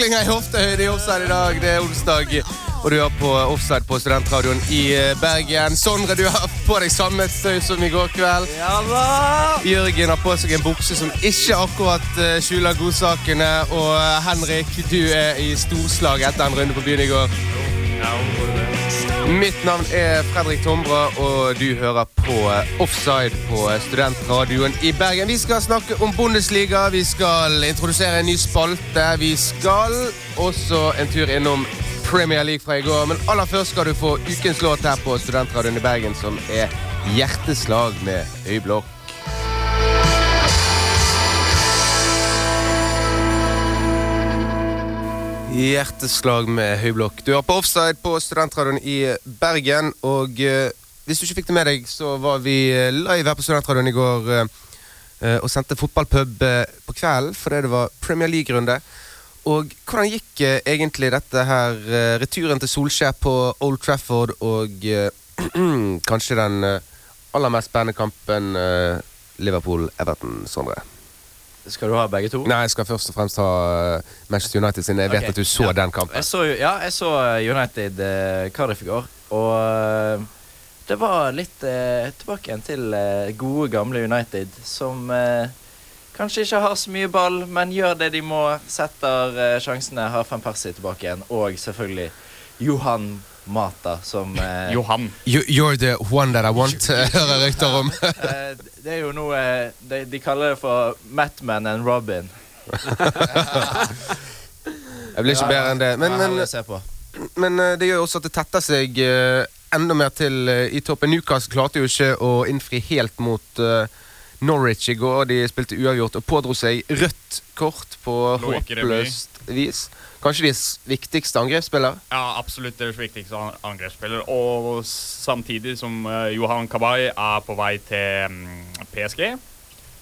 Taklinger i hoftehøyde i offside i dag. Det er onsdag, og du er på offside på Studentradioen i eh, Bergen. Sondre, du har på deg samme støy som i går kveld. Ja! Jørgen har på seg en bukse som ikke akkurat uh, skjuler godsakene. Og uh, Henrik, du er i storslag etter en runde på byen i går. Mitt navn er Fredrik Tombra, og du hører på Offside på Studentradioen i Bergen. Vi skal snakke om Bundesliga, vi skal introdusere en ny spalte. Vi skal også en tur innom Premier League fra i går. Men aller først skal du få ukens låt her på Studentradioen i Bergen, som er Hjerteslag med Øyblokk. Hjerteslag med høyblokk. Du er på offside på Studentradioen i Bergen. Og eh, hvis du ikke fikk det med deg, så var vi eh, live her på Studentradioen i går eh, eh, og sendte fotballpub eh, på kvelden fordi det var Premier League-runde. Og hvordan gikk eh, egentlig dette her? returen til Solskjær på Old Trafford og kanskje den aller mest spennende kampen Liverpool-Everton, Sondre? Skal du ha begge to? Nei, jeg skal først og fremst ha eh, Manchester United, sin. jeg vet at du så ja. den kampen. Jeg så, ja, jeg så eh, United eh, Cardiff i går, og eh, det var litt eh, tilbake igjen til eh, gode, gamle United, som kanskje ikke har så mye ball, men gjør det de må, setter sjansene, har Van Persie tilbake igjen, og selvfølgelig Johan Mata, som eh, Johan. You, you're the one that I want, hører rykter om. eh, Det er jo noe eh, de, de kaller det for Matman and Robin. Jeg blir ikke bedre enn det. Men, men, å se på. men eh, det gjør jo også at det tetter seg uh, enda mer til uh, i toppen. Newcastle klarte jo ikke å innfri helt mot uh, Norwich i går. De spilte uavgjort og pådro seg rødt kort på håpløst vis. Kanskje deres viktigste angrepsspiller? Ja, absolutt deres viktigste an- angrepsspiller. Og samtidig som eh, Johan Kabay er på vei til mm, PSG,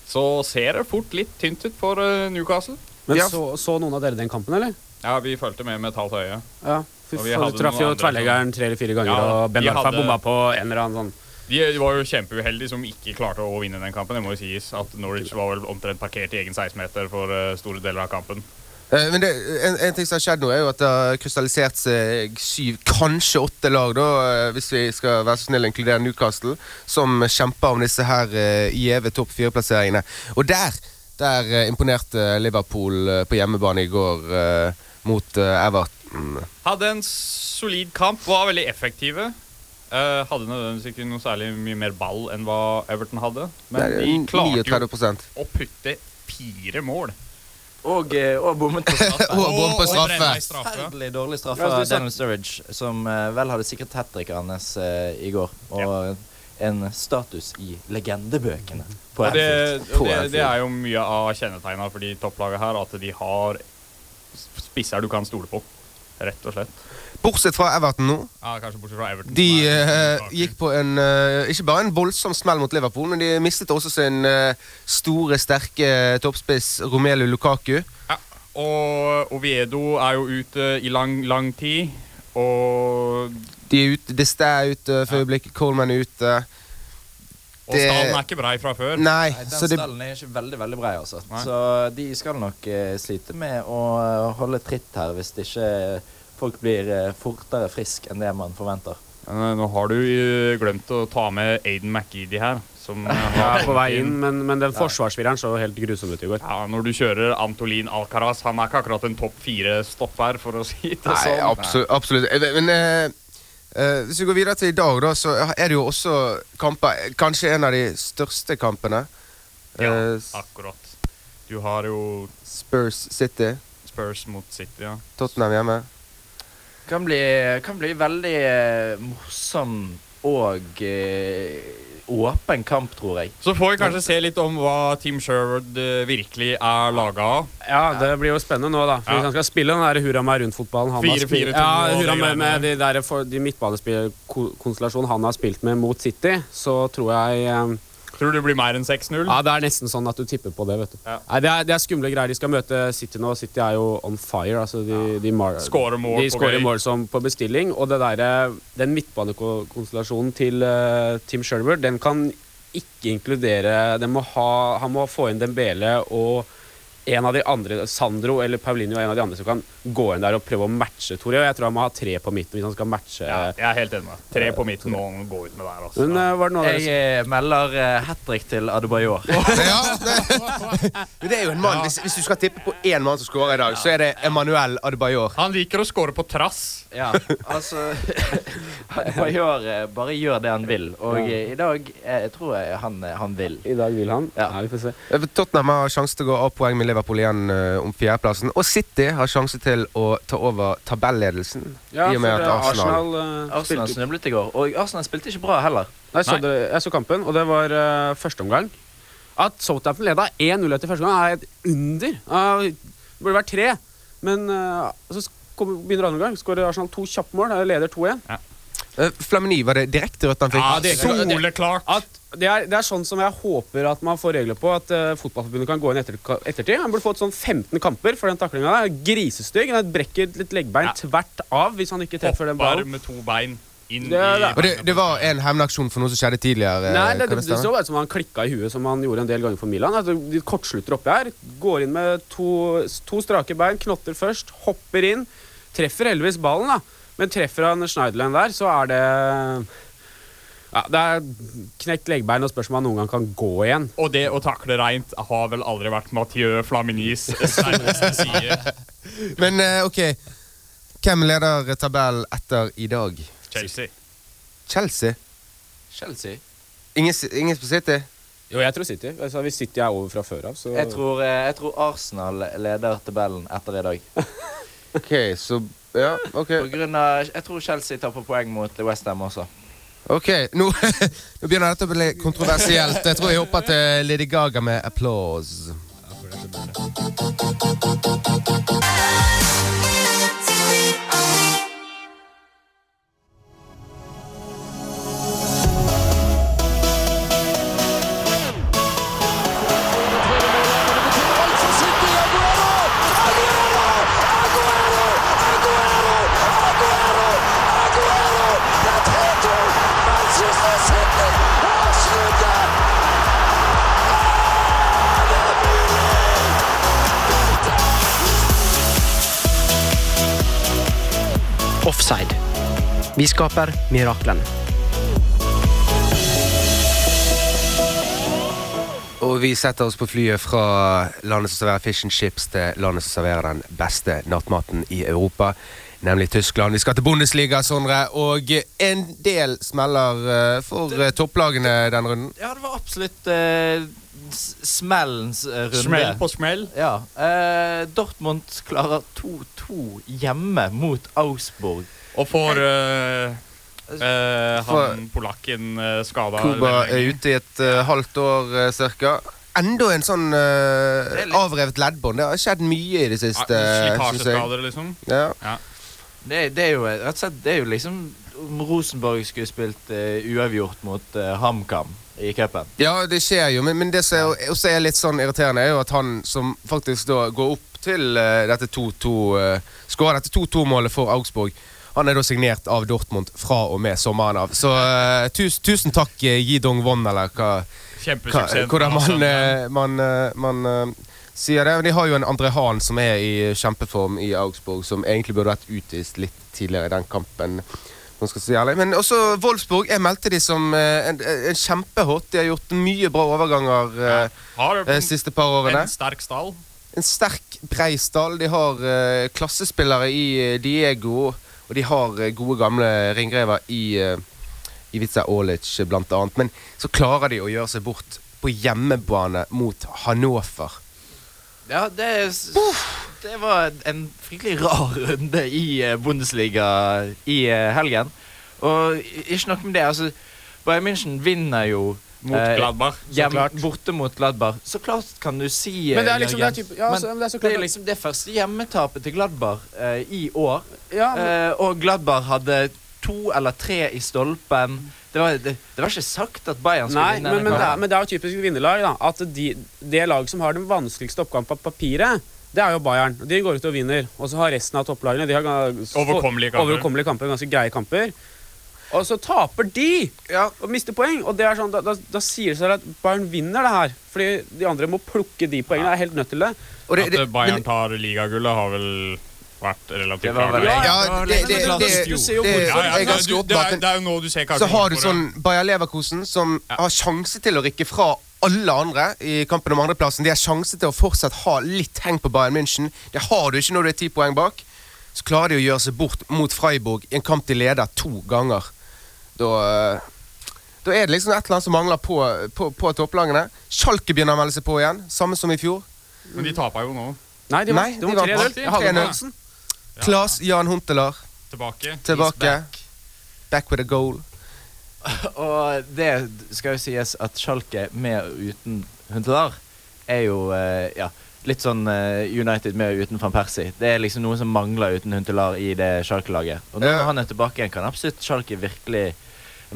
så ser det fort litt tynt ut for eh, Newcastle. Men Ja. så, så noen av dere den kampen, eller? Ja, vi fulgte med med et halvt øye. Ja. for, faen, du traff jo tverrleggeren tre eller fire ganger, Ja, og Ben Arfa hadde- bomma på en eller annen sånn De var jo kjempeuheldige som ikke klarte å vinne den kampen. Det må jo sies at Norwich var vel omtrent parkert i egen 16-meter for eh, store deler av kampen. Eh, men det, en, en ting som har skjedd nå, er jo at det har krystallisert seg syv, kanskje åtte lag, da, eh, hvis vi skal være så snill å inkludere Newcastle, som kjemper om disse her gjeve topp fire-plasseringene. Og der, der eh, imponerte Liverpool eh, på hjemmebane i går eh, mot eh, Everton. Hadde en solid kamp, var veldig effektive. Uh, hadde nødvendigvis ikke noe særlig mye mer ball enn hva Everton hadde. Men er de klarte jo å putte fire mål. Og, eh, og bommet på straffe. Og bom på straffe. Forferdelig dårlig straffe Ja, av Daniel Sturridge, som eh, vel hadde sikret hat tricket hans eh, i går. Og en status i legendebøkene på Og det, På og det, det er jo mye av kjennetegna for de topplagene her, at de har spisser du kan stole på. Rett og slett. Bortsett fra Everton nå. Ja, Kanskje bortsett fra Everton. De eh, gikk på en uh, ikke bare en voldsom smell mot Liverpool, men de mistet også sin uh, store, sterke toppspiss Romelu Lukaku. Ja. Og Oviedo er jo ute i lang, lang tid. Og, De er ute, Deste er ute for Ja. øyeblikket, Coleman er ute. og Det- stallen er ikke brei fra før. Nei, Nei, så den det stallen er ikke veldig veldig brei, altså. Nei. Så de skal nok slite med å holde tritt her, hvis ikke folk blir eh, fortere frisk enn det man forventer. Eh, Nå har du eh, glemt å ta med Aiden McGeady her. Som er ja, på vei inn, men, men den forsvarsspilleren så helt grusom ut i går. Ja, Når du kjører Antolin Alcaraz, han er ikke akkurat en topp fire-stopper, for å si det Nei, sånn. absolutt. absolutt. Eh, Men eh, eh, hvis vi går videre til i dag, da, så er det jo også kamper Kanskje en av de største kampene. Ja, Eh, akkurat. Du har jo Spurs City. Spurs mot City, ja. Tottenham hjemme. Kan bli, kan bli veldig eh, morsom og eh, åpen kamp, tror jeg. Så får vi kanskje se litt om hva Team Sherwood eh, virkelig er laga av. Ja, det blir jo spennende nå, da. For Ja. Han skal spille den der hurra meg rundt-fotballen han har 4-4-2 spilt Ja, hurra det meg med de, der, de midtbanespillkonstellasjonen han har spilt med mot City, så tror jeg eh, Tror du det blir mer enn 6-0? Ja, det er nesten sånn at du tipper på det, vet du. Ja. Nei, det, er, det er skumle greier. De skal møte City nå. City er jo on fire. Altså de, de, Skårer mål de skårer mål som på bestilling. Og det der, den midtbanekonstellasjonen til uh, Tim Sherwood, den kan ikke inkludere må ha, Han må få inn Dembele og en av de andre, Sandro eller Paulinho, er en av de andre som kan gå inn der og prøve å matche Tore. Og jeg tror han må ha tre på midten hvis han skal matche. Ja, jeg er helt enig med. Tre på midten må han gå ut med der. Altså. Men eh, var det noe Jeg dere eh, melder uh, hat trick til Adebayor. Ja, det, det er jo en mann. Hvis, hvis du skal tippe på én mann som skårer i dag, så er det Emanuel Adebayor. Han liker å skåre på trass. Ja, altså Adebayor bare gjør det han vil. Og eh, i dag eh, tror jeg han, han vil. I dag vil han. Ja. Ja, vi får se. Tottenham har sjanse til å gå av poeng med Liverpool igjen uh, om fjerdeplassen. Og City har sjanse til å ta over tabelledelsen. Ja, I og med at Arsenal Arsenal, uh, Arsenal spilte snublet i går. Og Arsenal spilte ikke bra heller. Nei, så Nei. det, jeg så kampen, og det var uh, første omgang. At Southampton leda 1-0 etter første gang, er et under. Uh, det burde vært tre. Men uh, så kom, begynner andre omgang, skårer Arsenal to kjappe mål. Leder 2-1. Eh, Flamini, var det direkte rødt han fikk? Ja, det- Soleklart. At det, er, det er sånn som jeg håper at man får regler på, at uh, Fotballforbundet kan gå inn etter, ettertid. Han burde fått sånn 15 kamper for den taklinga. Grisestygg. Han brekker litt leggbein Ja. tvert av hvis han ikke treffer den ballen. med to bein inn Det er det. Og det, det var en hevnaksjon for noe som skjedde tidligere? Nei, det, det det så ut som han klikka i huet, som han gjorde en del ganger for Milan. Altså, de kortslutter oppi her, går inn med to, to strake bein, knotter først, hopper inn. Treffer heldigvis ballen, da. Men treffer han Schneiderland der, så er det ja, Det er knekt leggbein og spørs om han noen gang kan gå igjen. Og det å takle reint har vel aldri vært Mathieu Flaminis sterkeste side. Men eh, OK. Hvem leder tabellen etter i dag? Chelsea. Chelsea? Chelsea. Ingen, ingen på City? Jo, jeg tror City. Altså, hvis City er over fra før av, så Jeg tror, eh, jeg tror Arsenal leder tabellen etter i dag. OK, så Ja, OK. På grunn av, jeg tror Chelsea tar på poeng mot Westham også. Ok, Nå, nå begynner dette å bli kontroversielt. Jeg tror jeg hopper til Lady Gaga med 'Applause'. Offside. Vi skaper miraklene. Og vi setter oss på flyet fra landet som serverer fish and chips, til landet som serverer den beste nattmaten i Europa, nemlig Tyskland. Vi skal til Bundesliga, Sondre, og en del smeller eh, for eh, topplagene den runden. Ja, det var absolutt eh, smellens eh, runde. Smell på smell. Ja. Eh, Dortmund klarer 2-2 hjemme mot Augsburg. Og får eh, eh, han polakken uh, skada Kuba er ute i et eh, halvt år uh, cirka. Enda en sånn uh, litt- avrevet leddbånd. Det har skjedd mye i det siste. Ja. Slitasjeskader, liksom. Ja. Det, det er jo rett og slett Det er jo liksom om Rosenborg skulle spilt uh, uavgjort mot uh, HamKam i cupen. Ja, det skjer jo, men, men det som også er litt sånn irriterende, er jo at han som faktisk da går opp til dette 2-2 uh, Skårer dette 2-2-målet for Augsburg. Han er da signert av Dortmund fra og med sommeren av. Så uh, tusen, tusen takk, uh, Yi Dong-won, eller hva, hva hvordan man, eh, man, eh, man eh, sier det. De har jo en André Hahn som er i kjempeform i Augsburg, som egentlig burde vært utvist litt tidligere i den kampen. Si. Men også Wolfsburg. Jeg meldte de som eh, en, en kjempehot. De har gjort mye bra overganger eh, de siste par årene. en sterk stall. En sterk, brei stall. De har eh, klassespillere i Diego, og de har eh, gode, gamle ringrever i Ivica Olic, bl.a. Men så klarer de å gjøre seg bort på hjemmebane mot Hannover. Ja, det, det var en fryktelig rar runde i eh, Bundesliga i eh, helgen. Og ikke nok med det, altså Bayern München vinner jo Mot Gladbar, så hjem, klart. borte mot Gladbar. Så klart kan du si eh, Men det er liksom det er Jørgen. typ, ja, Men så, det er så Det er liksom det første hjemmetapet til Gladbar eh, i år. ja, men, Eh, og Gladbar hadde to eller tre i stolpen. Det var, det, det var ikke sagt at Bayern skulle vinne. men, men, det er, men det er jo typisk vinnerlag. da At de, det laget som har den vanskeligste oppgaven på papiret, det er jo Bayern. De går ut og vinner. Og så har resten av topplagene De har Overkommelige kamper. overkommelige kamper ganske greie kamper. Og så taper de Ja. og mister poeng. Og det er sånn, da, da, da sier det seg at Bayern vinner det her. Fordi de andre må plukke de poengene. Jeg er helt nødt til det. Og det, At det, eh, Bayern men- tar ligagullet, har vel vært relativt klart. ja, Ja, det, det, er jo nå du ser hva Så har du sånn Bayer Leverkosen som Ja. har sjanse til å rykke fra alle andre i kampen om andreplassen. De har sjanse til å fortsatt ha litt heng på Bayern München. Det har du ikke når du er ti poeng bak. Så klarer de å gjøre seg bort mot Freiburg i en kamp de leder to ganger. Da, eh, da er det liksom et eller annet som mangler på, på, på topplagene. Schalke begynner å melde seg på igjen, samme som i fjor. Men de taper jo nå. Nei, de var vant. vant 3-0. alltid. Jeg hadde 3-0. balansen. Ja. Klas Jan Huntelar Tilbake. tilbake. back. Back with a goal. Og det skal jo sies at Schalke med og uten Huntelar er jo eh, ja, litt sånn eh, United med og uten van Persie. Det er liksom noe som mangler uten Huntelar i det Schalke-laget. Og når Ja. han er tilbake igjen, kan absolutt Schalke virkelig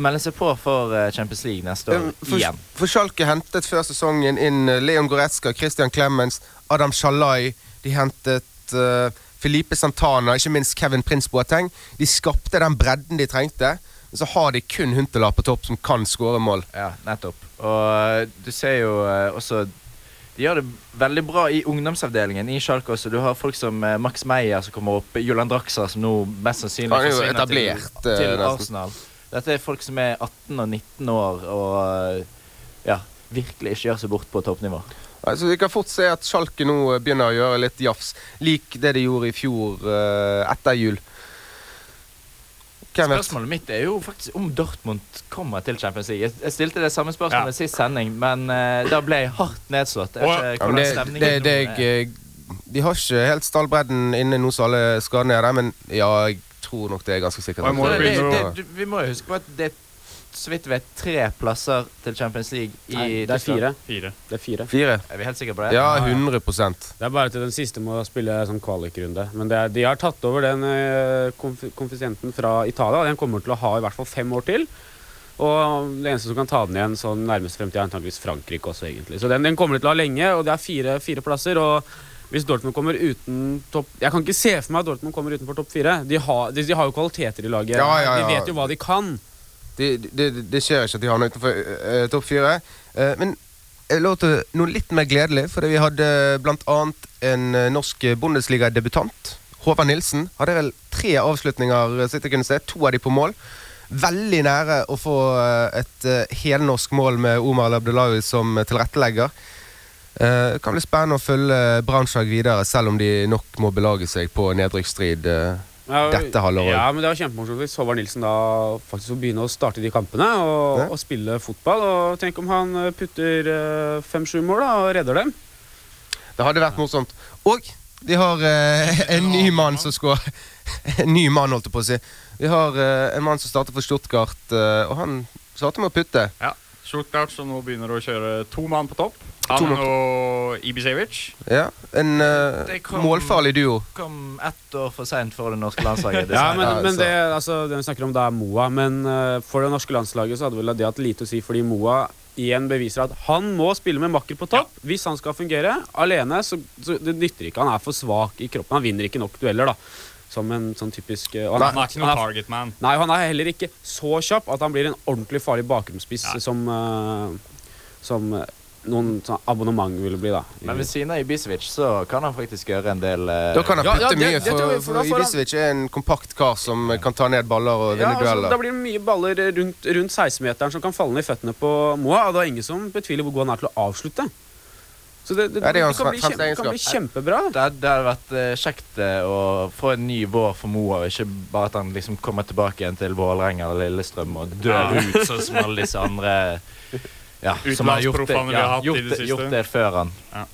melde seg på for eh, Champions League neste år For, igjen. for Schalke hentet før sesongen inn eh, Leon Goretzka, Christian Clemens, Adam Shalai. De hentet uh, Felipe Santana, ikke minst Kevin Prince Boateng. De skapte den bredden de trengte. Men så har de kun Huntelaar på topp som kan skåre mål. Ja, nettopp. Og du ser jo også De gjør det veldig bra i ungdomsavdelingen i Schalke også. Du har folk som Max Meyer som kommer opp, Julian Draxa som nå mest sannsynlig er forsvinner til, til. Arsenal. Dette er folk som er 18 og 19 år og eh, ja, virkelig ikke gjør seg bort på toppnivå. Altså, vi kan fort se at Schalke nå eh, begynner å gjøre litt jafs, lik det de gjorde i fjor uh, etter jul. Hvem vet? Spørsmålet mitt er jo faktisk om Dortmund kommer til Champions League. Jeg, stilte det samme spørsmålet Ja. sist sending, men uh, da ble jeg hardt nedslått. Jeg ikke Ja, det, det, det, jeg, de har ikke helt stallbredden inne nå som alle skadene er der, men ja, jeg tror nok det er ganske sikkert. Må det, det, det, vi må jo huske på at det er så vidt vet tre plasser til Champions League i Nei, det er fire. Fire. Det er fire. Fire. Er vi helt sikre på det? Ja, 100% Det er bare til den siste må spille sånn kvalikrunde. Men det er, de har tatt over den eh, konf konfisienten fra Italia. Den kommer til å ha i hvert fall fem år til. Og det eneste som kan ta den igjen sånn nærmest fremtid, er antakeligvis Frankrike også, egentlig. Så den, den kommer de til å ha lenge, og det er fire, fire plasser. Og hvis Dortmund kommer uten topp Jeg kan ikke se for meg at Dortmund kommer utenfor topp fire. De har, de, de har jo kvaliteter i laget. Ja, ja, De vet jo hva de kan. Det, de, de, skjer ikke at de havner utenfor uh, topp fire. Uh, men jeg lov til noe litt mer gledelig, fordi vi hadde blant annet en eh, norsk Bundesliga-debutant. Håvard Nilsen hadde vel tre avslutninger, eh, så jeg kunne se. To av de på mål. Veldig nære å få eh, et eh, helnorsk mål med Omar Abdullahi som eh, tilrettelegger. Eh, Det kan bli spennende å følge Brannslag videre, selv om de nok må belage seg på nedrykksstrid eh, Ja, dette halvåret. Ja, men det var kjempemorsomt hvis Håvard Nilsen da faktisk får begynne å starte de kampene og, og spille fotball. Og tenk om han eh, putter eh, fem-sju mål da, og redder dem. Det hadde vært morsomt. Og de har eh, en ny mann som skårer En ny mann, holdt jeg på å si. Vi har eh, en mann som starter for Stuttgart, eh, og han starter med å putte. Ja. Stuttgart som nå begynner å kjøre to mann på topp. Han og Ibisevic. Ja, En uh, kom- målfarlig duo. Kom ett år for seint for det norske landslaget. Ja, men, Ja, men det, altså, det vi snakker om det er Moa. Men uh, for det norske landslaget så hadde vel det hatt lite å si, fordi Moa igjen beviser at han må spille med makker på topp hvis han skal fungere. Alene så, så det nytter ikke. Han er for svak i kroppen. Han vinner ikke nok dueller, da. Som en sånn typisk eh, og Han er ikke noen target man. Nei, han er heller ikke så kjapp at han blir en ordentlig farlig bakgrunnsspiss ja. som, uh, som eh, noen sånn abonnement ville bli, da. Men ved siden av Ibisevic så kan han faktisk gjøre en del uh... Da kan han Ja, putte ja, det- mye, det for, for han- Ibisevic er en kompakt kar som eh, kan ta ned baller og ja, vinne altså, dueller. Da blir det mye baller rundt, rundt 16-meteren som kan falle ned i føttene på Moa. Og det er ingen som betviler hvor god han er til å avslutte. Så det, det, Ja, det det, kan, bli kjempe, kan bli kjempebra. det, det hadde vært eh, kjekt eh, å få en ny vår for Moa, og ikke bare at han liksom kommer tilbake igjen til Vålerenga eller Lillestrøm og dør ut sånn som alle disse andre ja, som har gjort det, ja, gjort, gjort det før han. Ja,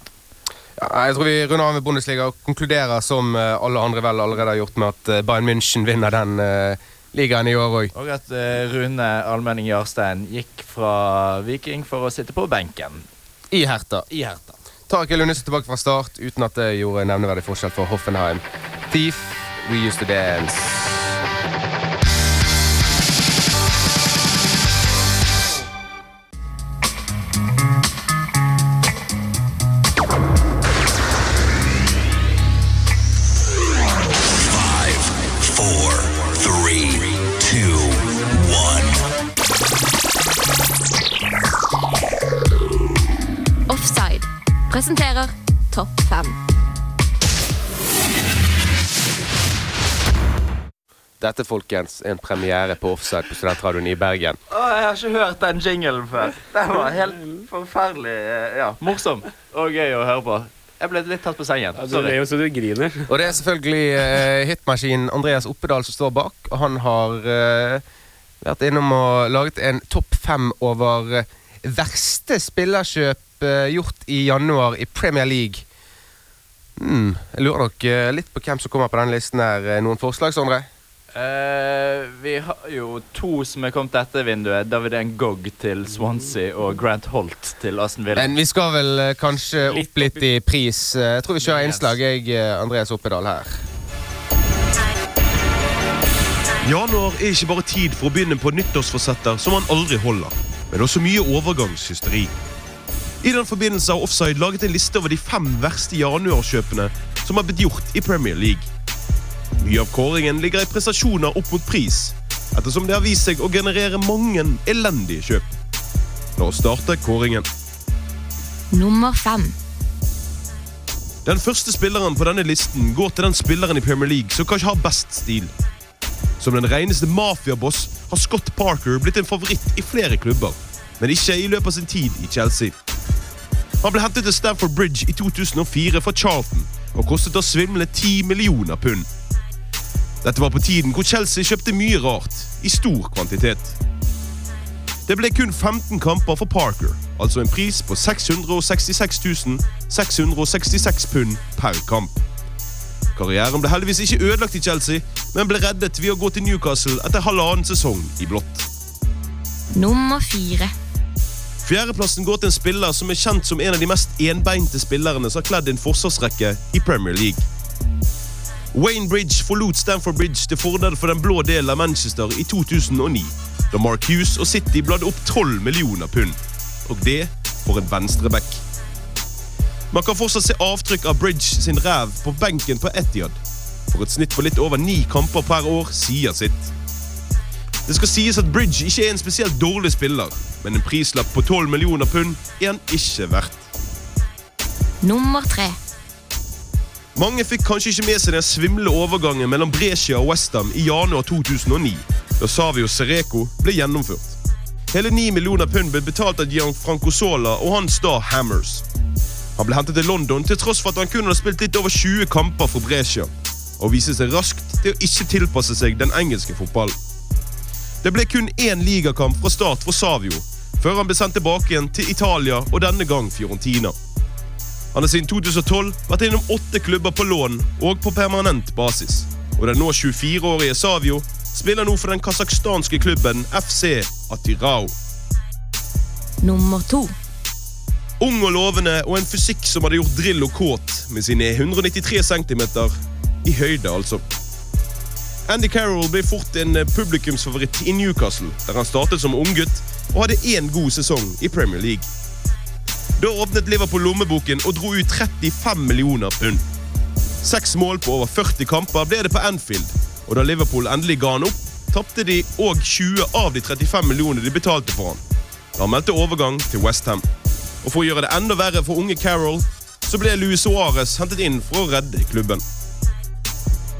jeg tror vi runder av med Bundesliga og konkluderer som eh, alle andre vel allerede har gjort, med at Bayern München vinner den uh, ligaen i år òg. Og at uh, Rune Almenning Jarstein gikk fra Viking for å sitte på benken I Herta. i Herta. Tarek Lundesen tilbake fra start uten at det gjorde nevneverdig forskjell for Hoffenheim. Thief, we used to dance. Dette, folkens, en premiere på Offside på Studentradioen i Bergen. Å, jeg har ikke hørt den jinglen før. Den var helt forferdelig eh, ja, morsom og gøy å høre på. Jeg ble litt tatt på sengen. Ja, du jo så du griner. Og det er selvfølgelig eh, hitmaskinen Andreas Oppedal som står bak. Og han har eh, vært innom og laget en topp fem over eh, verste spillerkjøp eh, gjort i januar i Premier League. Hmm, jeg lurer nok eh, litt på hvem som kommer på denne listen her. Noen forslag, Sondre? Eh, vi har jo to som er kommet etter vinduet. David Ngog til Swansea og Grant Holt til Aston Villa. Men vi skal vel uh, kanskje Litt opp litt i pris. Uh, Jeg tror vi kjører innslag, jeg, Andreas Oppedal her. Januar er ikke bare tid for å begynne på nyttårsforsetter som man aldri holder, men også mye overgangshysteri. I den forbindelse har Offside laget en liste over de fem verste januarkjøpene som har blitt gjort i Premier League. Mye av kåringen ligger i prestasjoner opp mot pris, ettersom det har vist seg å generere mange elendige kjøp. La oss starte kåringen. Nummer 5. Den første spilleren på denne listen går til den spilleren i Premier League som kanskje har best stil. Som den reneste mafiaboss har Scott Parker blitt en favoritt i flere klubber, men ikke i løpet av sin tid i Chelsea. Han ble hentet til Stamford Bridge i 2004 fra Charlton og kostet å svimle 10 millioner pund. Dette var på tiden hvor Chelsea kjøpte mye rart, i stor kvantitet. Det ble kun 15 kamper for Parker, altså en pris på 666 666 pund per kamp. Karrieren ble heldigvis ikke ødelagt i Chelsea, men ble reddet ved å gå til Newcastle etter halvannen sesong i blått. Nummer 4. Fjerdeplassen går til en spiller som er kjent som en av de mest enbeinte spillerne som har kledd en forsvarsrekke i Premier League. Wayne Bridge forlot Stamford Bridge til fordel for den blå delen av Manchester i 2009, da Mark Hughes og City bladde opp 12 millioner pund. Og det for en venstreback. Man kan fortsatt se avtrykk av Bridge sin ræv på benken på Etiad. For et snitt på litt over ni kamper per år sier sitt. Det skal sies at Bridge ikke er en spesielt dårlig spiller, men en prislapp på 12 millioner pund er han ikke verdt. Nummer 3. Mange fikk kanskje ikke med seg den svimle overgangen mellom Brescia og Westham i januar 2009, da Savio Sereko ble gjennomført. Hele 9 millioner pund ble betalt av Gianfranco Sola og hans da Hammers. Han ble hentet til London til tross for at han kun hadde spilt litt over 20 kamper for Brescia, og viste seg raskt til å ikke tilpasse seg den engelske fotballen. Det ble kun én ligakamp fra start for Savio, før han ble sendt tilbake igjen til Italia og denne gang Fiorentina. Han har siden 2012 vært innom åtte klubber på lån og på permanent basis. Og den nå 24-årige Savio spiller nå for den kasakhstanske klubben FC Atirao. Nummer to. Ung og lovende og en fysikk som hadde gjort Drillo kåt med sine 193 cm i høyde, altså. Andy Carroll ble fort en publikumsfavoritt i Newcastle, der han startet som unggutt og hadde én god sesong i Premier League. Da åpnet Liverpool lommeboken og dro ut 35 millioner pund. Seks mål på over 40 kamper ble det på Anfield, og da Liverpool endelig ga han opp, tapte de òg 20 av de 35 millionene de betalte for han. Da han meldte overgang til Westham. Og for å gjøre det enda verre for unge Carroll, så ble Luis Suárez hentet inn for å redde klubben.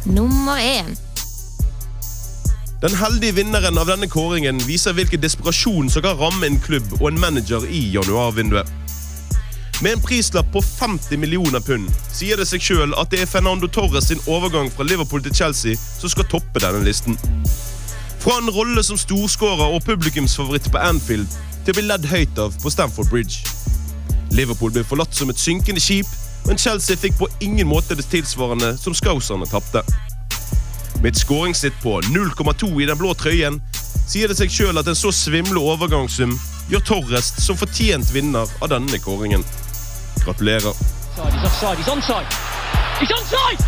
Nummer 1. Den heldige vinneren av denne kåringen viser hvilken desperasjon som kan ramme en klubb og en manager i januarvinduet. Med en prislapp på 50 millioner pund sier det seg sjøl at det er Fernando Torres sin overgang fra Liverpool til Chelsea som skal toppe denne listen. Fra en rolle som storskårer og publikumsfavoritt på Anfield til å bli ledd høyt av på Stamford Bridge. Liverpool ble forlatt som et synkende skip, men Chelsea fikk på ingen måte det tilsvarende som Scouserne tapte. Med et skåringssnitt på 0,2 i den blå trøyen sier det seg sjøl at en så svimle overgangssum gjør Torres som fortjent vinner av denne kåringen. Gratulerer. He's offside. He's onside. He's onside.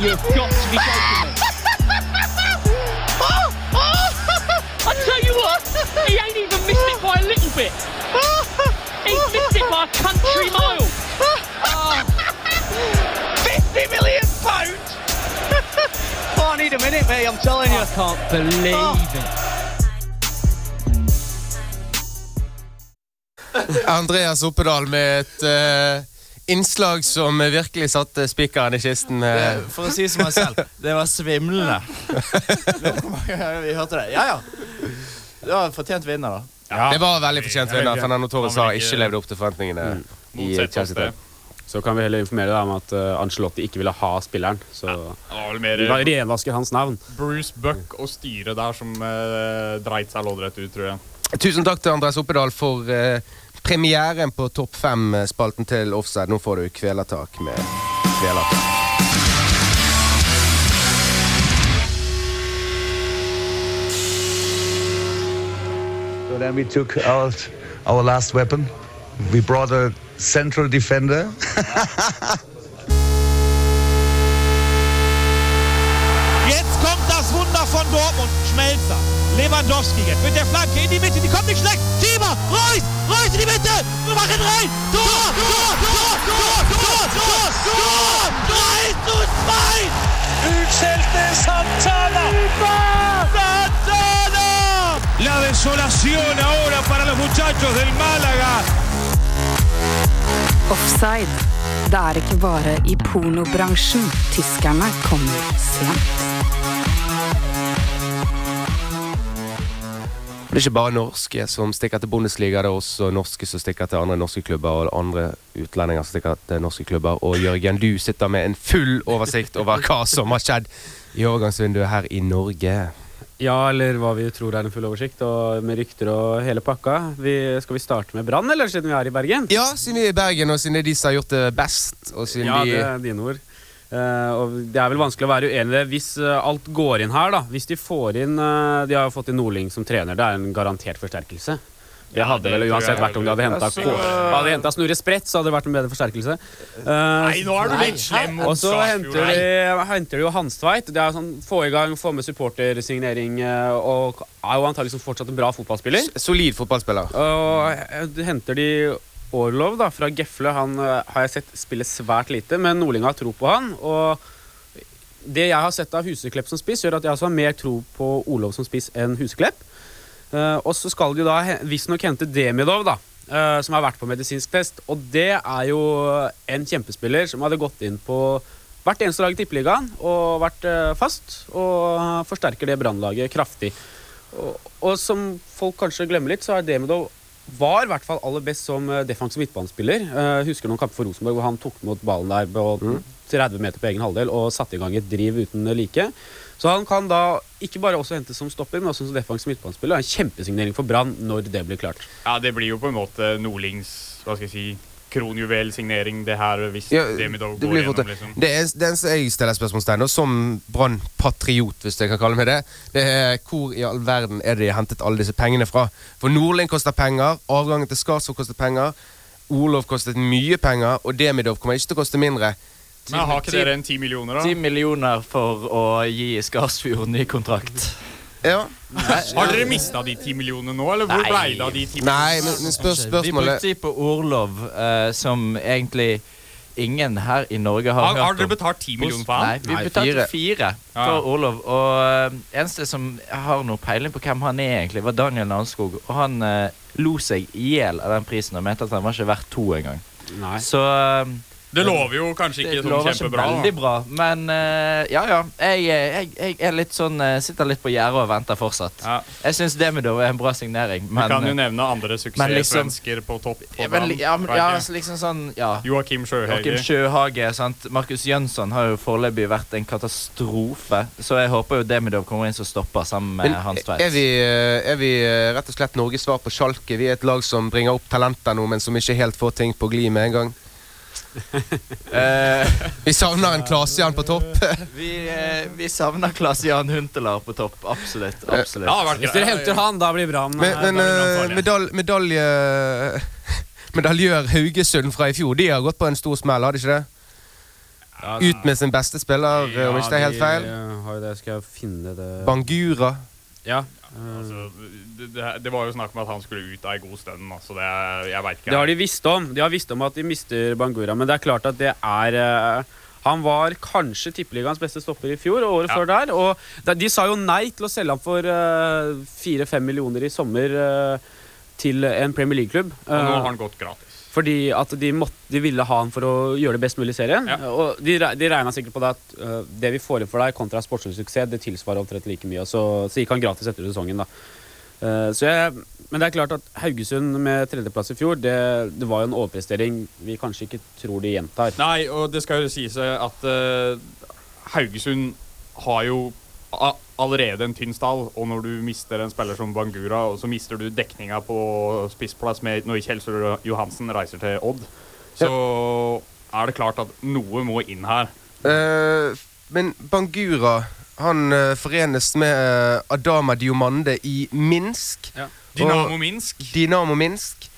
You've got to be joking me. I tell you what, he ain't even missed it by a little bit. He's missed it by a country mile. Oh. 50 million pounds. oh, I need a minute, mate. I'm telling you. I can't believe oh. it. Andreas Oppedal med et eh, innslag som virkelig satte spikeren i kisten. Det, eh. for å si som han selv, det var svimlende. Vi hørte det? Ja, ja. Det var fortjent vinner, da. Ja. Det var veldig fortjent vinner. Fernando Torres Han har ikke- levd opp til forventningene i Motsett Chelsea. Så kan vi heller informere deg om at uh, Ancelotti ikke ville ha spilleren. Så Det vi mer renvasker hans navn. Bruce Buck og styret der som uh, dreit seg loddrett ut, tror jeg. Tusen takk til Andreas Oppedal for eh, premieren på Topp fem-spalten til Offside. Nå får du kvelertak med kvelertak. So then we took out our last weapon. We brought a central defender. Jetzt kommt das Wunder von Dortmund. Schmelzer. Lewandowski jetzt mit der Flanke in die Mitte. Die kommt nicht schlecht. Schieber. Reus. Reus in die Mitte. Wir machen rein. Tor. Tor. Tor. Tor. Tor. Tor. Tor. 3 zu 2. Utskjelte Santana. Santana. La desolación ahora para los muchachos del Málaga. Offside. Det er ikke bare i pornobransjen tyskerne kommer sent. Det er ikke bare norske som stikker til Bundesliga, det er også norske som stikker til andre norske klubber, og andre utlendinger som stikker til norske klubber. Og Jørgen, du sitter med en full oversikt over hva som har skjedd i overgangsvinduet her i Norge. Ja, eller hva vi tror er en full oversikt, og med rykter og hele pakka. Vi, skal vi starte med Brann, eller siden vi er i Bergen? Ja, siden vi er i Bergen, og siden det er de som har gjort det best, og siden Ja, det er dine ord. Eh, og det er vel vanskelig å være uenig i det hvis eh, alt går inn her, da. Hvis de får inn eh, De har jo fått inn Nordling som trener, det er en garantert forsterkelse. Det hadde vel uansett vært om de hadde henta Altså, Snurre Sprett, så hadde det vært en bedre forsterkelse. Uh, Nei, nå er du litt slem og så henter de, henter de jo Hanstveit. Det er sånn, Få i gang, få med supportersignering, og er jo antagelig som fortsatt en bra fotballspiller. Solid fotballspiller. Og henter de Orlov da, fra Gefle. Han eh, har jeg sett spille svært lite, men Nordling har tro på han. Og det jeg har sett av Huseklepp som spiss, gjør at jeg også har mer tro på Olov som spiss enn Huseklepp. Eh, og så skal de da visstnok hente Demidov, da, eh, som har vært på medisinsk test. Og det er jo en kjempespiller som hadde gått inn på hvert eneste lag i Tippeligaen og vært fast. Og forsterker det brannlaget kraftig. Og, og som folk kanskje glemmer litt, så er Demidov var i hvert fall aller best som eh, defensiv midtbanespiller. Uh, husker noen kamper for Rosenborg hvor han tok mot ballen der på 30 meter på egen halvdel og satte i gang et driv uten like. Så han kan da ikke bare også hentes som stopper, men også som defensiv midtbanespiller. En kjempesignering for Brann når det blir klart. Ja, det blir jo på en måte Nordlings hva skal jeg si, kronjuvelsignering, det her, hvis Ja, Demidov det går det gjennom, liksom. Det er- eneste jeg stiller spørsmålstegn ved, som Brann-patriot, hvis jeg kan kalle meg det, det er hvor i all verden er det de har hentet alle disse pengene fra? For Nordling koster penger, avgangen til Skarsvåg koster penger, Olov kostet mye penger, og Demidov kommer ikke til å koste mindre. Men har ikke dere en ti millioner, da? Ti millioner for å gi Skarsfjord ny kontrakt. Ja. Har dere mista de ti millionene nå, eller hvor blei ble det av de ti Nei, men, men spør, Vi spørsmålet brukte de på Orlov, uh, som egentlig ingen her i Norge har, Har, har dere betalt ti millioner for Nei, han? vi Nei, betalte fire. for Orlov. Og uh, eneste som har noe peiling på hvem han er, egentlig, var Daniel Nanskog. Og han uh, lo seg i hjel av den prisen og mente at han var ikke verdt to engang. Så eh, Det lover jo kanskje ikke sånn kjempebra. Det lover ikke veldig bra. Men uh, ja, ja. Jeg, jeg, jeg er litt sånn eh, sitter litt på gjerdet og venter fortsatt. Ja. Jeg syns Demidov er en bra signering, Vi men kan jo eh, nevne andre men liksom- på topp. på men, ja, men, ja, altså liksom sånn Ja. Joakim Sjøhage. Joakim Sjøhage. sant? Markus Jønsson har jo foreløpig vært en katastrofe. Så jeg håper jo Demidov kommer inn som stopper sammen med Men Hans er Tveit. vi, eh, er vi eh, rett og slett Norges svar på Schalke? Vi er et lag som bringer opp talenter nå, men som ikke helt får ting på glid med en gang. Eh, Vi savner en Klasian på topp. vi, eh, vi savner Huntelar på topp. Absolutt. absolutt. Ja, Hvis dere henter han, da blir Brann Men, eh, eh, medal medalje Medaljør Haugesund fra i fjor De har gått på en stor smell, har de ikke det? Ut med sin beste spiller, ja, om ikke det er helt feil. Ja, de, eh, har jo det. Skal jeg finne det Bangura. Ja. Altså, det, det, var jo snakk om at han skulle ut av ei god stund. Altså det, jeg vet ikke. Det har de visst om. De har visst om at de mister Bangura, men det er klart at det er eh, Han var kanskje tippeligaens beste stopper i fjor og året Ja. før der. Og de, de sa jo nei til å selge ham for fire-fem millioner i sommer. uh, til en Premier League-klubb. Og nå Eh, har han gått gratis. Fordi at de, måtte, de ville ha han for å gjøre det best mulig i serien. Og de, de regna sikkert på det at uh, det vi får inn for deg kontra sportslig suksess, det tilsvarer omtrent like mye. Og så, så gikk han gratis etter sesongen, da. Uh, så jeg, men det er klart at Haugesund med tredjeplass i fjor, det, det var jo en overprestering vi kanskje ikke tror de gjentar. Nei, og det skal jo sies at uh, Haugesund har jo allerede en tynn stall, og når du mister en spiller som Bangura, og så mister du dekninga på spissplass med når Kjelsrud Johansen reiser til Odd, så er det klart at noe må inn her. Uh, men Bangura han uh, forenes med uh, Adama Diomande i Minsk. Dynamo Og- Minsk. Dynamo Minsk.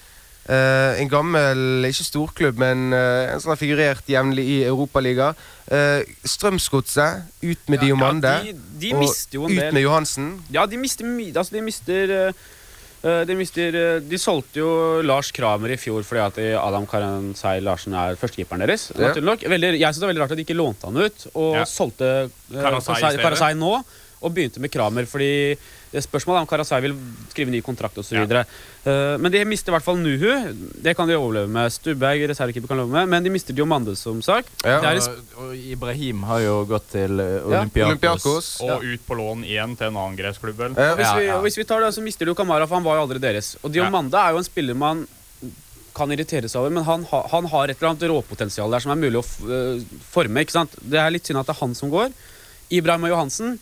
Eh, en gammel, ikke storklubb, men uh, en som har figurert jevnlig i Europaligaen. Uh, Strømsgodset, ut med Diomande. de, de og mister jo en ut med Johansen. Ja, de mister mye. Altså, de mister øh, de, mister, de solgte jo Lars Kramer i fjor fordi at Adam Karanzai Larsen er førstekeeperen deres. Ja. nok. Veldig, jeg synes det er veldig rart at de ikke lånte han ut og Ja. solgte Karazai i stedet. Karazai nå. Og begynte med Kramer, fordi det spørsmålet er om Karasai vil skrive ny kontrakt osv. videre Uh, men de mister i hvert fall Nuhu. Det kan de overleve med. Stubberg, reservekeeper, kan love med. Men de mister Diomande, som sagt. Ja. Og, og Ibrahim har jo gått til Olympiakos. Ja, Olympiakos. Og ut på lån igjen til en annen gressklubb, vel? Ja. Hvis, vi, og hvis vi tar det, så mister du Kamara, for han var jo aldri deres. Og Diomande er jo en spiller man kan irritere seg over, men han, ha, han har et eller annet råpotensial der som er mulig å øh, forme. ikke sant? Det er litt synd at det er han som går. Ibrahim og Johansen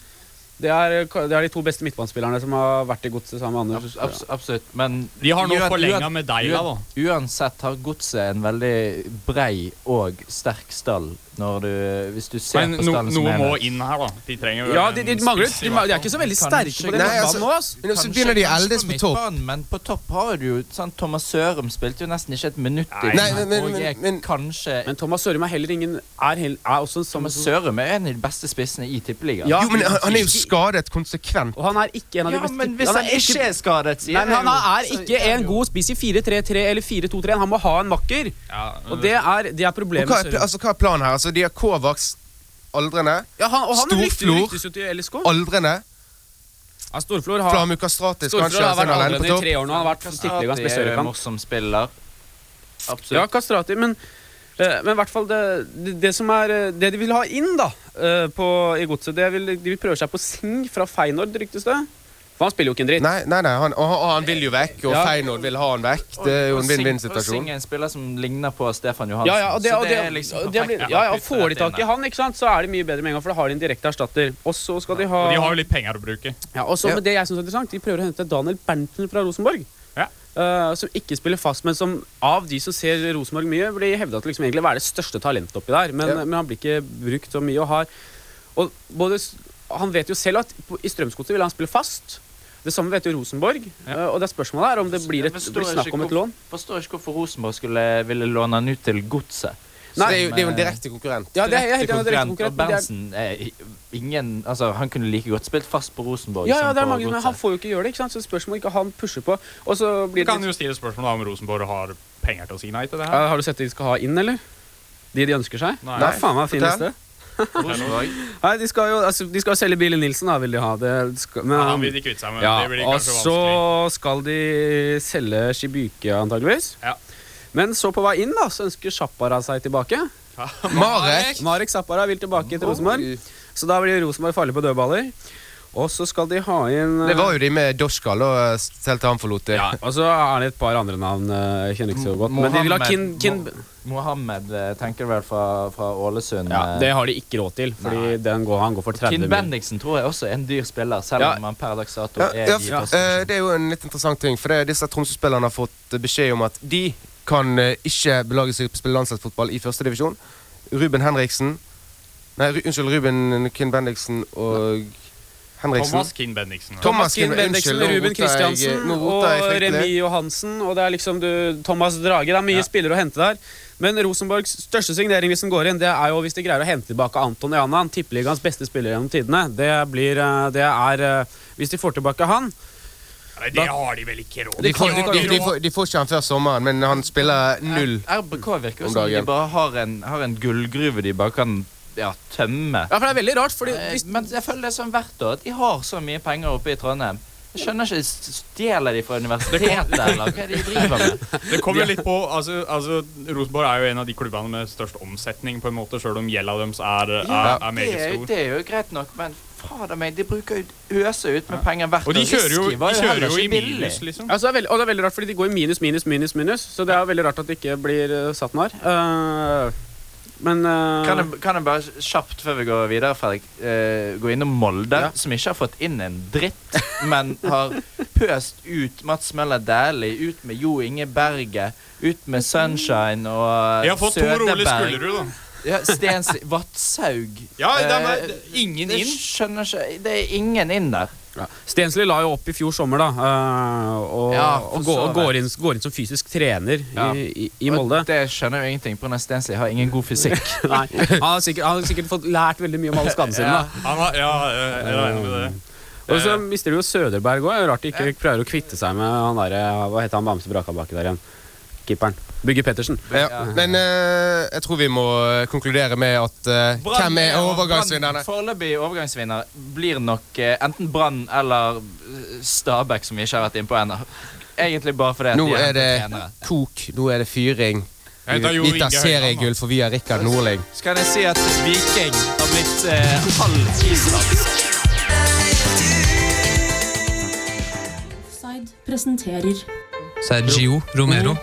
det er, det er de to beste midtbanespillerne som har vært i godset sammen med Anders. Abs absolutt, men De har nå forlenga med Deila, da. Uansett har Godset en veldig brei og sterk stall når du Hvis du ser Men på no, stallen som noe må inn her, da. De trenger jo Ja, de, de, mangler, de, de er ikke så veldig sterke på den midtbanen altså- nå. ass. Så begynner de eldes på topp. Men på topp har du jo sånn Thomas Sørum spilte jo nesten ikke et minutt i Nei, men- men- men- men- kanskje Men Thomas Sørum er heller ingen Er, er også en Thomas sånn Sørum er en av de beste spissene i Tippeligaen. Ja, Jo, men han, han er jo skadet konsekvent. Og han er ikke en av de Ja, men hvis han han er ikke er skadet, sier Nei, men han er så ikke en god spiss i 4-3-3 eller 4-2-3. Han må ha en makker. Ja, Og det er, det er Og problemet. hva, er, altså, hva er planen her? Altså, de har Kovacs aldrende. Ja, han, og han Storflor. ryktes jo. Aldrende. Ja, Storflor har, Flamu Kastratis Storflor kanskje har vært aldrende i tre år nå. Han har vært beste er en morsom spiller. Absolutt. Ja, Kastrati, men men i hvert fall det, det, det som er eh, Det de vil ha inn da eh, på, i godset, det vil, de vil prøve seg på Sing fra Feyenoord, ryktes det. For han spiller jo ikke en dritt. Nei, nei, nei han, og, han vil jo vekk, og Ja. Feyenoord vil ha han vekk. Det er jo en vinn-vinn-situasjon. Sing er en spiller som ligner på Stefan Johansen. Ja, ja, og det, og det, er liksom og det blir, ja, ja, og Får de tak i han, ikke sant, så er det mye bedre med en gang, for da har de en direkte erstatter. Og så skal de ha Og de har jo litt penger å bruke. ja, og så Ja. med det jeg synes er interessant, De prøver å hente Daniel Berntsen fra Rosenborg. Ja. eh, som ikke spiller fast, men som av de som ser Rosenborg mye, blir hevda til liksom egentlig å være det største talentet oppi der. Men, Ja. men han blir ikke brukt så mye. Og har og både, Han vet jo selv at på, i Strømsgodset vil han spille fast. Det samme vet jo Rosenborg. eh, og det er spørsmålet er om det blir, et, blir snakk om et lån. Forstår ikke hvorfor Rosenborg skulle ville låne han ut til Godset. Så det er, jo, det er jo en direkte konkurrent. Ja, det er, er det er direkte konkurrent. Og er- Berntsen er ingen Altså, han kunne like godt spilt fast på Rosenborg Ja, ja, det er mange, men han får jo ikke gjøre det. ikke sant? Så spørsmålet ikke han pusher på. Og så blir det kan jo stille spørsmål om Rosenborg har penger til å si nei til det her. ja, Har du sett det de skal ha inn, eller? De de ønsker seg? Nei. Det er faen meg fin Fortell. liste. Rosenborg. Nei, de skal jo altså, de skal selge bilen Nilsen, da, vil de ha. Det skal, men, Ja, han vil de kvitte seg med. ja, det blir og kanskje så skal de selge Shibuke, antageligvis. Ja. Men så på vei inn da, så ønsker Sjappara seg tilbake. Marek. Marek Zappara vil tilbake til Rosenborg. Så da blir Rosenborg farlig på dødballer. Og så skal de ha inn Det var jo de med Doskal, og selv til han forlot det. ja, Og så er det et par andre navn eh, jeg kjenner ikke så godt. Men de vil ha Kin, Kin Mohammed eh, tenker vel fra, fra Ålesund. Ja, eh, Det har de ikke råd til, fordi den går, han går for 30 Kinn mil. Bendiksen tror jeg også er en dyr spiller, selv Ja. om han per dags dato Ja, er ja, eh, det er jo en litt interessant ting, for det disse Tromsø-spillerne har fått beskjed om at de kan eh, ikke belage seg på å spille landslagsfotball i førstedivisjon. Ruben Henriksen Nei, unnskyld, Ruben Kinn Bendiksen og Henriksen. Thomas Kinn Bendiksen. Thomas Kinn-Bendiksen, Ruben Kristiansen og. Remi Johansen. Og det er liksom du, Thomas Drage. Det er mye spillere å hente der. Men Rosenborgs største signering hvis den går inn, det er jo hvis de greier å hente tilbake Anton Jana, tippeligaens beste spiller gjennom tidene. Det blir eh, Det er eh, Hvis de får tilbake han Nei, det har de vel ikke råd De får, de, de, får, de får ikke han før sommeren, men han spiller null. RBK virker som de bare har en, har en gullgruve de bare kan ja, tømme. Ja, for det er veldig rart, fordi Eh, hvis, Men jeg føler det er sånn hvert år. at De har så mye penger oppe i Trondheim. Jeg skjønner ikke, Stjeler de fra universitetet, eller hva er det de driver med? Det kommer litt på altså, altså, Rosenborg er jo en av de klubbene med størst omsetning, på en måte, sjøl om gjelda deres er, er, er meget stor. det er jo greit nok, men fader meg, de bruker jo øser ut med penger hvert Og de kjører jo, de kjører jo i minus, liksom. Altså, det veldig, og det er veldig rart, fordi de går i minus, minus, minus, minus. Så det er veldig rart at det ikke blir uh, satt nar. Eh, men uh, Kan jeg, kan jeg bare kjapt før vi går videre, Fredrik, eh, gå innom Molde, som ikke har fått inn en dritt, men har pøst ut Mats Møller Dæhlie, ut med Jo Inge Berget, ut med Sunshine og Jeg har fått to rolige Søderberg. Skullerud, da. Ja, Stens... Vatshaug. Ja, det er, ingen det er ingen det inn. skjønner ikke Det er ingen inn der. ja. Stensli la jo opp i fjor sommer, da. eh, og, Ja, og, går, og går, inn, går inn som fysisk trener Ja. i, i, Molde. Og det skjønner jeg jo ingenting, på, når Stensli har ingen god fysikk. Nei, han, har sikkert, han har sikkert fått lært veldig mye om alle skadene sine. Ja. da Han har, ja, jeg regner med det. Og så mister du jo Søderberg òg. Rart de ikke prøver å kvitte seg med han der, Hva heter han bamse braka der igjen? Keeperen. Bygge Pettersen. Ja. Men uh, jeg tror vi må eh, konkludere med at uh, hvem er overgangsvinnerne? Foreløpig overgangsvinner blir nok uh, enten Brann eller Stabæk, som vi ikke har vært inne på ennå. Egentlig bare fordi Nå de er det trenere. kok, nå er det fyring. Vi tar seriegull for vi har Rikard Nordling. Så kan jeg si at Viking har blitt eh, halv islandsk. Presenterer Sergio Romero.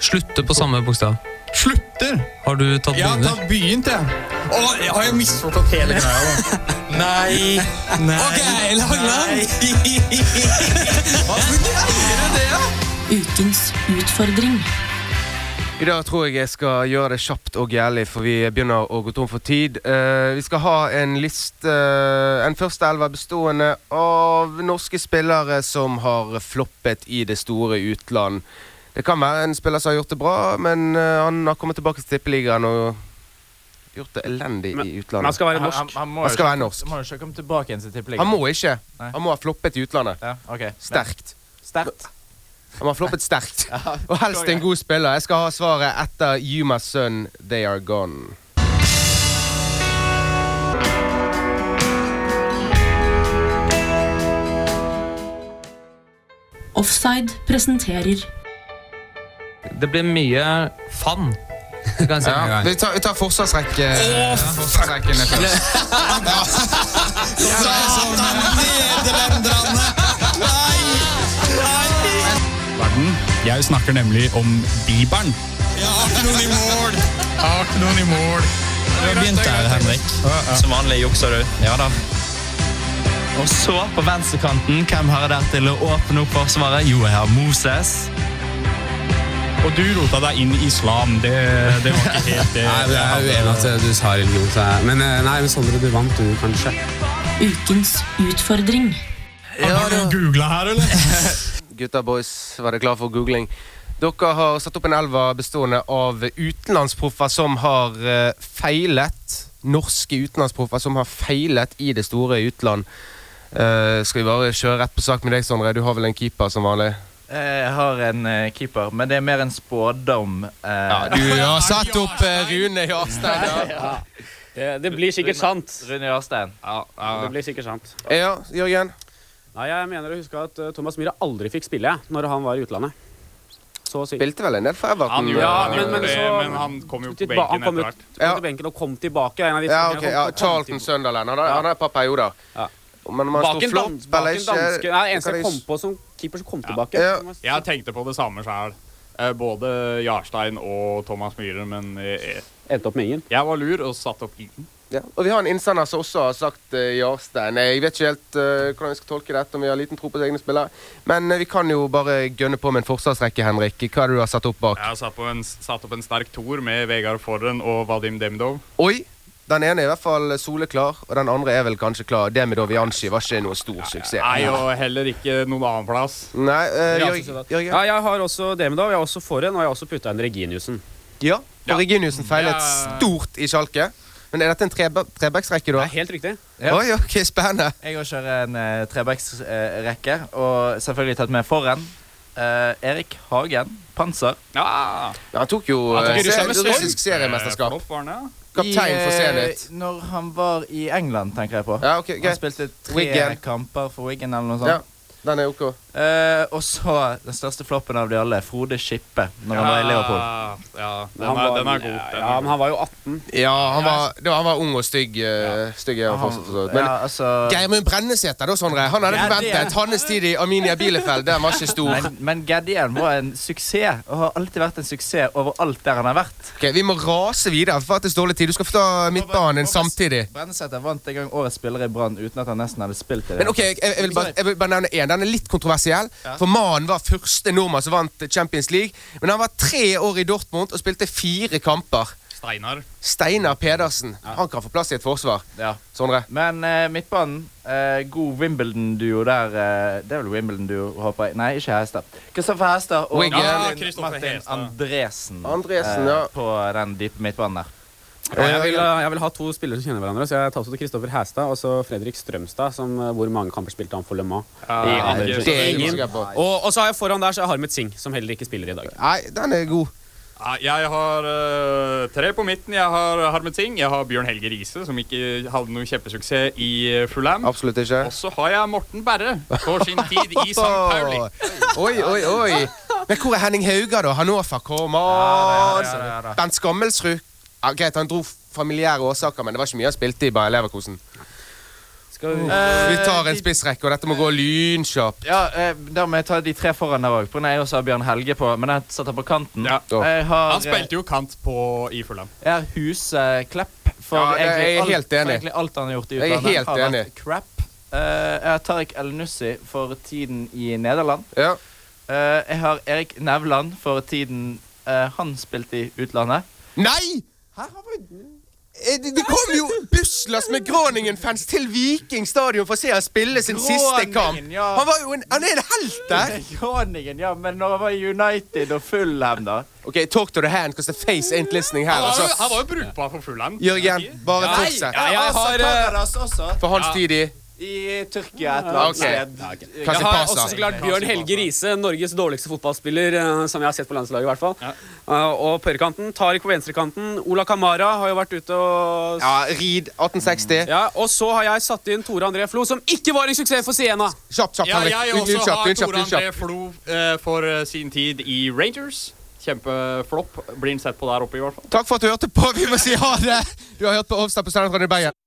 Slutter på samme bokstav. Slutter? Har du tatt Jeg har tatt begynt, jeg. Å, jeg har jo misforstått hele greia, da. Nei. Nei. Ok, Langland. Hva du det, da? ukens utfordring. I dag tror jeg jeg skal gjøre det kjapt og gærlig, for vi begynner å gå tom for tid. Uh, vi skal ha en liste, uh, en første elver bestående av norske spillere som har floppet i det store utland. Det kan være en spiller som har gjort det bra, men eh, han har kommet tilbake til tippeligaen og gjort det elendig i utlandet. Men han skal være norsk. han, han må Han jo skal ikke- være norsk. Han må jo ikke komme tilbake igjen til tippeligaen. Han må ikke. Nei. Han må ha floppet i utlandet. Ja, ok. Sterkt. Sterkt. Han må ha floppet sterkt. Ja, Og helst en god spiller. Jeg skal ha svaret etter You My Son, They Are Gone. Offside presenterer Det blir mye fun. Kan jeg si Ja, vi tar, vi tar forsvarsrekke. Forsvarsrekken er først. Satan, nederlenderne! Nei! Verden. Jeg snakker nemlig om Bibelen. Jeg har ikke noen i mål! Jeg har ikke noen i mål. Du har begynt der, Henrik. Som vanlig jukser du. Ja da. Og så, på venstrekanten, hvem har jeg der til å åpne opp forsvaret? Jo, jeg har Moses. Og du rota deg inn i islam. Det, det var ikke helt det. Nei, jeg er uenig at du sa religion. så Men eh, nei, men Sondre, du vant, du, kanskje. ukens utfordring. Har du googla her, eller? Gutta boys, var dere klar for googling? Dere har satt opp en elva bestående av utenlandsproffer som har eh, feilet. Norske utenlandsproffer som har feilet i det store utland. Uh, skal vi bare kjøre rett på sak med deg, Sondre? Du har vel en keeper som vanlig? Jeg har en eh, keeper, men det er mer en spådom. eh, Ja, du har satt opp eh, Rune Jarstein. Ja. Det, det blir sikkert sant. Rune Jarstein. Det blir sikkert sant. ja, Jørgen? Nei, Jeg mener å huske at eh, Thomas Myhre aldri fikk spille når han var i utlandet. Så å si. Spilte vel en del for Everton? Han gjorde, Ja, han men- gjorde men så- men han kom jo på benken han kom etter jo hvert. Ja. til benken og kom tilbake. En av de Ja, okay, ja, kom- kom Charlton Sunderland. Han har, Ja. han har et par perioder. Ja. Men man Bak sto en, flott dans, bak en danske Nei, eneste jeg kom på som keeper som kom tilbake. Ja. Jeg tenkte på det samme sjøl. Både Jarstein og Thomas Myhre, men jeg, Endte opp med ingen. jeg var lur og satte opp ingen. Ja. Og vi har en innsender som også har sagt uh, Jarstein. Jeg vet ikke helt uh, hvordan vi skal tolke dette, om vi har liten tro på egne spillere. Men uh, vi kan jo bare gønne på med en forsvarsrekke, Henrik. Hva er det du har satt opp bak? Jeg har satt, på en, satt opp en sterk toer med Vegard Forren og Vadim Demidov. Oi! Den ene er i hvert fall soleklar, og den andre er vel kanskje klar. Demidov Janshi var ikke noe stor suksess. Nei, og heller ikke noen annen plass. Nei, eh. Jørgen? Ja, jeg har også Demidov, jeg har også Forhen, og jeg har også putta inn Reginiussen. Ja, og Ja. Reginiussen feilet Ja. stort i Sjalke. Men er dette en trebe trebacksrekke, Det da? er helt riktig. Ja. Oi, ok, spennende. Jeg har kjører en uh, trebacksrekke, og selvfølgelig tatt med foran. Uh, Erik Hagen, Panser. Ja, han tok jo Han tok eh, russisk seriemesterskap. Kaptein for eh, Zenit. Når han var i England, tenker jeg på. Ja, okay, Han greit. spilte tre Wigan. kamper for Wiggen eller noe Ja. Den er ok. Eh, og så den største floppen av de alle, Frode Skippe, når han var i Liverpool. Ja, den Han er, var- den er god. Den Ja, er men han var jo 18. Ja, han var, var, han var ung og stygg. eh, Stygg er han. Men ja, altså, Geirmund Brennesæter, da, Sondre. Han hadde forventet. Hans tid i Arminia Bielefeld, den var ikke stor. men, men Geddien var en suksess, og har alltid vært en suksess overalt der han har vært. Ok, Vi må rase videre, for det er dårlig tid. Du skal få ta midtbanen samtidig. Brennesæter vant en gang årets spiller i Brann uten at han nesten hadde spilt i det. Men ok, jeg, jeg, vil bare, jeg vil bare nevne én. Den er litt kontroversiell. For mannen var første nordmann som vant Champions League. Men han var tre år i Dortmund og spilte fire kamper. Steinar. Steinar Pedersen. Han kan få plass i et forsvar. Ja. Sondre? Men eh, midtbanen, eh, god Wimbledon-duo der eh, Det er vel Wimbledon-duo, håper jeg. Nei, ikke Hestad. Kristoffer Hestad og Wiggen. Ja, Martin, Kristoffer Martin Andresen, Andresen, ja. på den dype midtbanen der. Jeg, vil, jeg vil ha to spillere som kjenner hverandre, så jeg tar også til Kristoffer Hæstad og så Fredrik Strømstad, som, eh, hvor mange kamper spilte han for Le Mans. Ja. Og, og så har jeg foran der så har Harmet Singh, som heller ikke spiller i dag. Nei, den er god. Jeg har uh, tre på midten. Jeg har Harmet Singh. Jeg har Bjørn Helge Riise, som ikke hadde noen kjempesuksess i Fulham. Absolutt ikke. Og så har jeg Morten Berre for sin tid i St. Pauli. Oi, oi, oi. Men hvor er Henning Hauga, da? Hannover, da, ja. Bent Skammelsrud. Ja, greit, han dro familiære årsaker, men det var ikke mye han spilte i Bayer Leverkosen. Skal vi... Vi tar en spissrekke, og dette må gå lynkjapt. Ja, eh, Da må jeg ta de tre foran der òg. Jeg også har Bjørn Helge på, men jeg satte på kanten. Ja. Jeg har, Han spilte jo kant på i Fulham. Jeg har Huseklepp. For Ja, jeg, er egentlig jeg alt, helt enig. For egentlig alt han har gjort i utlandet, Jeg er helt har enig. vært crap. Uh, jeg har Tariq El Nussi for tiden i Nederland. Ja. Uh, jeg har Erik Nevland for tiden uh, han spilte i utlandet. Nei! Eh, Det det kom jo busslass med Groningen-fans til Viking stadion for å se han spille sin siste kamp. Ja. Han, var jo en, han er en helt der! Groningen, ja, men når han var United og Fulham, da? Ok, talk to the hand, because the face ain't listening her. Han var jo, Altså. han var jo brukbar for Fullham. Jørgen, bare Nei, fortsett. Ja, jeg har, eh. For hans Ja. tid i I Tyrkia et eller annet okay. sted. Jeg har også så klart Bjørn Helge Riise, Norges dårligste fotballspiller eh, som jeg har sett på landslaget. i hvert fall. Eh, og på høyrekanten, Tariq på venstrekanten. Ola Kamara har jo vært ute og Ja, Reed 1860. Ja, Og så har jeg satt inn Tore André Flo, som ikke var en suksess for Siena. Kjapt, kjapt. Ja, Henrik. jeg også har Tore André. Flo eh, for sin tid i Rangers. Kjempeflopp. Blir han sett på der oppe, i hvert fall. Takk for at du hørte på. Vi må si ha det. Du har hørt på Ovstad på Studentradioen i Bergen.